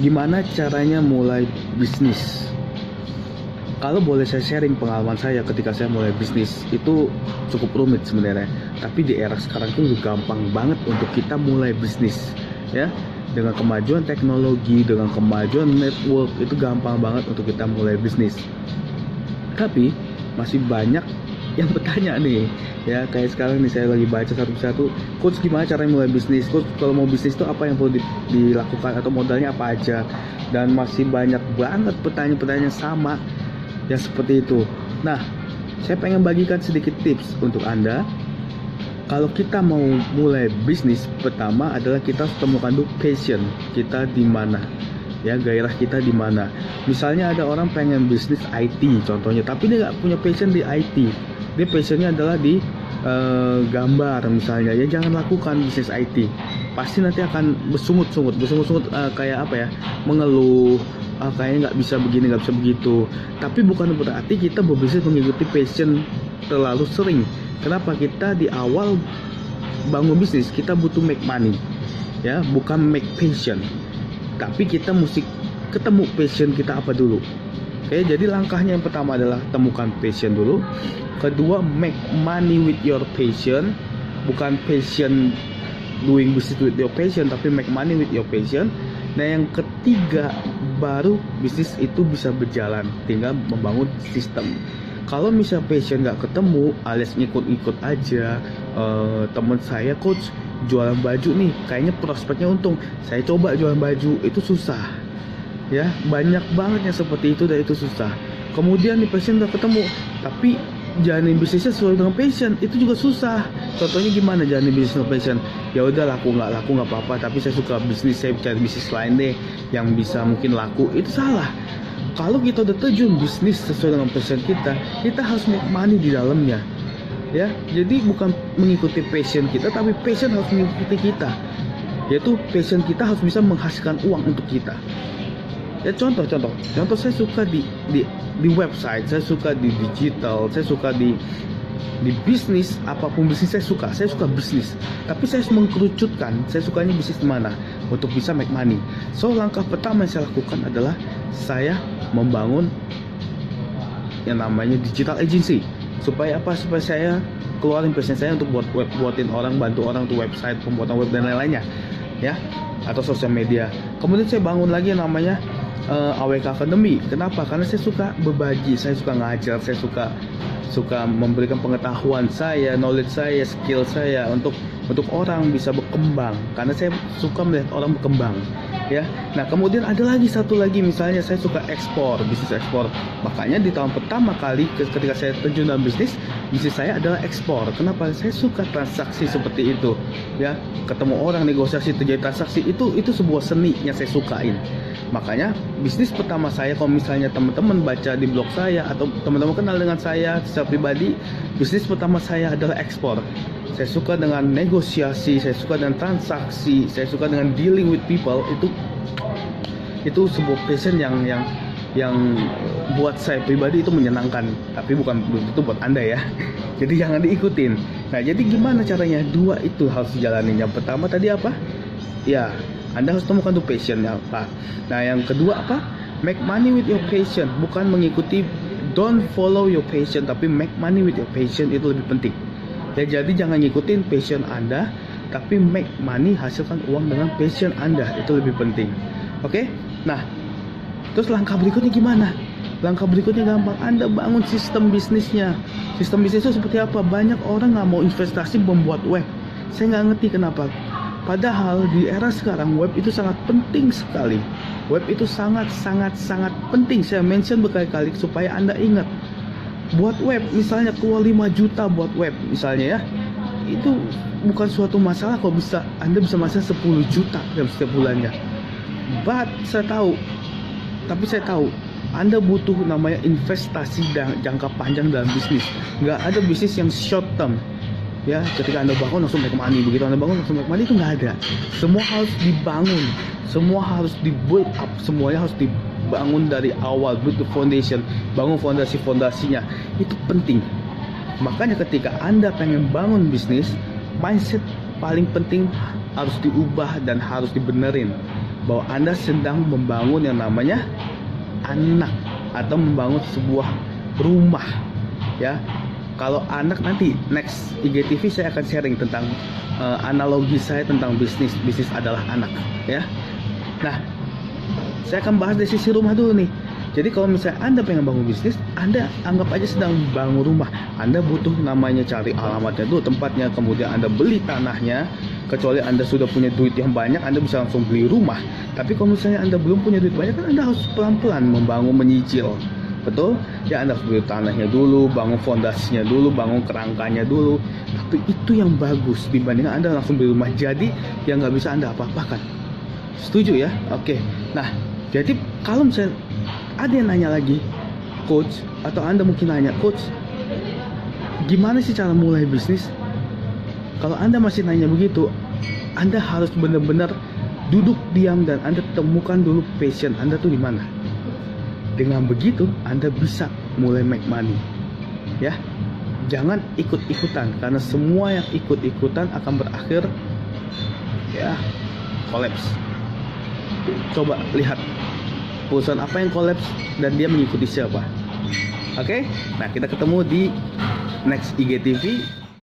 gimana caranya mulai bisnis? Kalau boleh saya sharing pengalaman saya ketika saya mulai bisnis itu cukup rumit sebenarnya. Tapi di era sekarang itu gampang banget untuk kita mulai bisnis ya. Dengan kemajuan teknologi dengan kemajuan network itu gampang banget untuk kita mulai bisnis. Tapi masih banyak yang bertanya nih ya kayak sekarang nih saya lagi baca satu-satu coach gimana cara mulai bisnis coach kalau mau bisnis itu apa yang perlu dilakukan atau modalnya apa aja dan masih banyak banget pertanyaan-pertanyaan sama yang seperti itu. Nah, saya pengen bagikan sedikit tips untuk Anda. Kalau kita mau mulai bisnis, pertama adalah kita temukan dulu passion kita di mana. Ya, gairah kita di mana. Misalnya ada orang pengen bisnis IT contohnya, tapi dia nggak punya passion di IT. Dia passionnya adalah di uh, gambar misalnya. Ya jangan lakukan bisnis IT. Pasti nanti akan bersungut-sungut, bersungut-sungut uh, kayak apa ya? Mengeluh, ah, kayaknya nggak bisa begini nggak bisa begitu. Tapi bukan berarti kita berbisnis mengikuti passion terlalu sering. Kenapa? Kita di awal bangun bisnis kita butuh make money. Ya bukan make passion. Tapi kita mesti ketemu passion kita apa dulu. Oke jadi langkahnya yang pertama adalah temukan passion dulu kedua make money with your passion. Bukan passion doing business with your passion tapi make money with your passion. Nah yang ketiga baru bisnis itu bisa berjalan tinggal membangun sistem. Kalau misal passion nggak ketemu alias ngikut-ngikut aja uh, teman saya coach jualan baju nih kayaknya prospeknya untung. Saya coba jualan baju itu susah. Ya banyak banget yang seperti itu dan itu susah. Kemudian nih passion nggak ketemu tapi jalanin bisnisnya sesuai dengan passion itu juga susah. Contohnya gimana jalanin bisnis passion? Ya udah laku nggak laku nggak apa-apa tapi saya suka bisnis saya cari bisnis lain deh yang bisa mungkin laku. Itu salah. Kalau kita udah terjun bisnis sesuai dengan passion kita kita harus money di dalamnya. Ya jadi bukan mengikuti passion kita tapi passion harus mengikuti kita. Yaitu passion kita harus bisa menghasilkan uang untuk kita ya contoh contoh. Contoh saya suka di di di website saya suka di digital saya suka di di bisnis apa pun bisnis saya suka. Saya suka bisnis. Tapi saya harus mengkerucutkan saya sukanya bisnis mana? Untuk bisa make money. So langkah pertama yang saya lakukan adalah saya membangun yang namanya digital agency. Supaya apa? Supaya saya keluarin bisnis saya untuk buat web buatin orang bantu orang untuk website pembuatan web dan lain-lainnya. Ya atau sosial media. Kemudian saya bangun lagi yang namanya uh, eh, AWK Academy. Kenapa? Karena saya suka berbagi, saya suka ngajar, saya suka suka memberikan pengetahuan saya, knowledge saya, skill saya untuk untuk orang bisa berkembang. Karena saya suka melihat orang berkembang, ya. Nah, kemudian ada lagi satu lagi misalnya saya suka ekspor, bisnis ekspor. Makanya di tahun pertama kali ketika saya terjun dalam bisnis, bisnis saya adalah ekspor. Kenapa? Saya suka transaksi seperti itu, ya. Ketemu orang negosiasi terjadi transaksi itu itu sebuah seni yang saya sukain makanya bisnis pertama saya kalau misalnya teman-teman baca di blog saya atau teman-teman kenal dengan saya secara pribadi bisnis pertama saya adalah ekspor. Saya suka dengan negosiasi saya suka dengan transaksi saya suka dengan dealing with people. Itu itu sebuah passion yang yang yang buat saya pribadi itu menyenangkan. Tapi bukan itu buat anda ya. Jadi jangan diikutin. Nah jadi gimana caranya dua itu harus dijalanin yang pertama tadi apa? Ya anda harus temukan tuh passionnya apa. Nah yang kedua apa? Make money with your passion, bukan mengikuti don't follow your passion, tapi make money with your passion itu lebih penting. Ya jadi jangan ngikutin passion Anda, tapi make money hasilkan uang dengan passion Anda itu lebih penting. Oke? Okay? Nah, terus langkah berikutnya gimana? Langkah berikutnya gampang, Anda bangun sistem bisnisnya. Sistem bisnisnya seperti apa? Banyak orang nggak mau investasi membuat web. Saya nggak ngerti kenapa Padahal di era sekarang web itu sangat penting sekali. Web itu sangat sangat sangat penting. Saya mention berkali-kali supaya Anda ingat. Buat web misalnya keluar 5 juta buat web misalnya ya. Itu bukan suatu masalah kalau bisa Anda bisa masuk 10 juta dalam setiap bulannya. But saya tahu tapi saya tahu anda butuh namanya investasi jangka panjang dalam bisnis. Nggak ada bisnis yang short term ya ketika anda bangun langsung make money begitu anda bangun langsung make money itu nggak ada. Semua harus dibangun. Semua harus di build up. Semuanya harus dibangun dari awal build the foundation bangun fondasi fondasinya itu penting. Makanya ketika anda pengen bangun bisnis mindset paling penting harus diubah dan harus dibenerin. Bahwa Anda sedang membangun yang namanya anak atau membangun sebuah rumah ya kalau anak nanti next IGTV saya akan sharing tentang uh, analogi saya tentang bisnis bisnis adalah anak ya nah saya akan bahas dari sisi rumah dulu nih jadi kalau misalnya Anda pengen bangun bisnis, Anda anggap aja sedang bangun rumah. Anda butuh namanya cari alamatnya dulu, tempatnya, kemudian Anda beli tanahnya. Kecuali Anda sudah punya duit yang banyak, Anda bisa langsung beli rumah. Tapi kalau misalnya Anda belum punya duit banyak, kan Anda harus pelan-pelan membangun, menyicil. Betul? Ya Anda harus beli tanahnya dulu, bangun fondasinya dulu, bangun kerangkanya dulu. Tapi itu yang bagus dibandingkan Anda langsung beli rumah jadi yang nggak bisa Anda apa-apakan. Setuju ya? Oke. Nah, jadi kalau misalnya ada yang nanya lagi coach atau anda mungkin nanya coach gimana sih cara mulai bisnis kalau anda masih nanya begitu anda harus benar-benar duduk diam dan anda temukan dulu passion anda tuh di mana dengan begitu anda bisa mulai make money ya jangan ikut-ikutan karena semua yang ikut-ikutan akan berakhir ya kolaps coba lihat perusahaan apa yang kolaps dan dia mengikuti siapa. Oke, okay? nah kita ketemu di next IGTV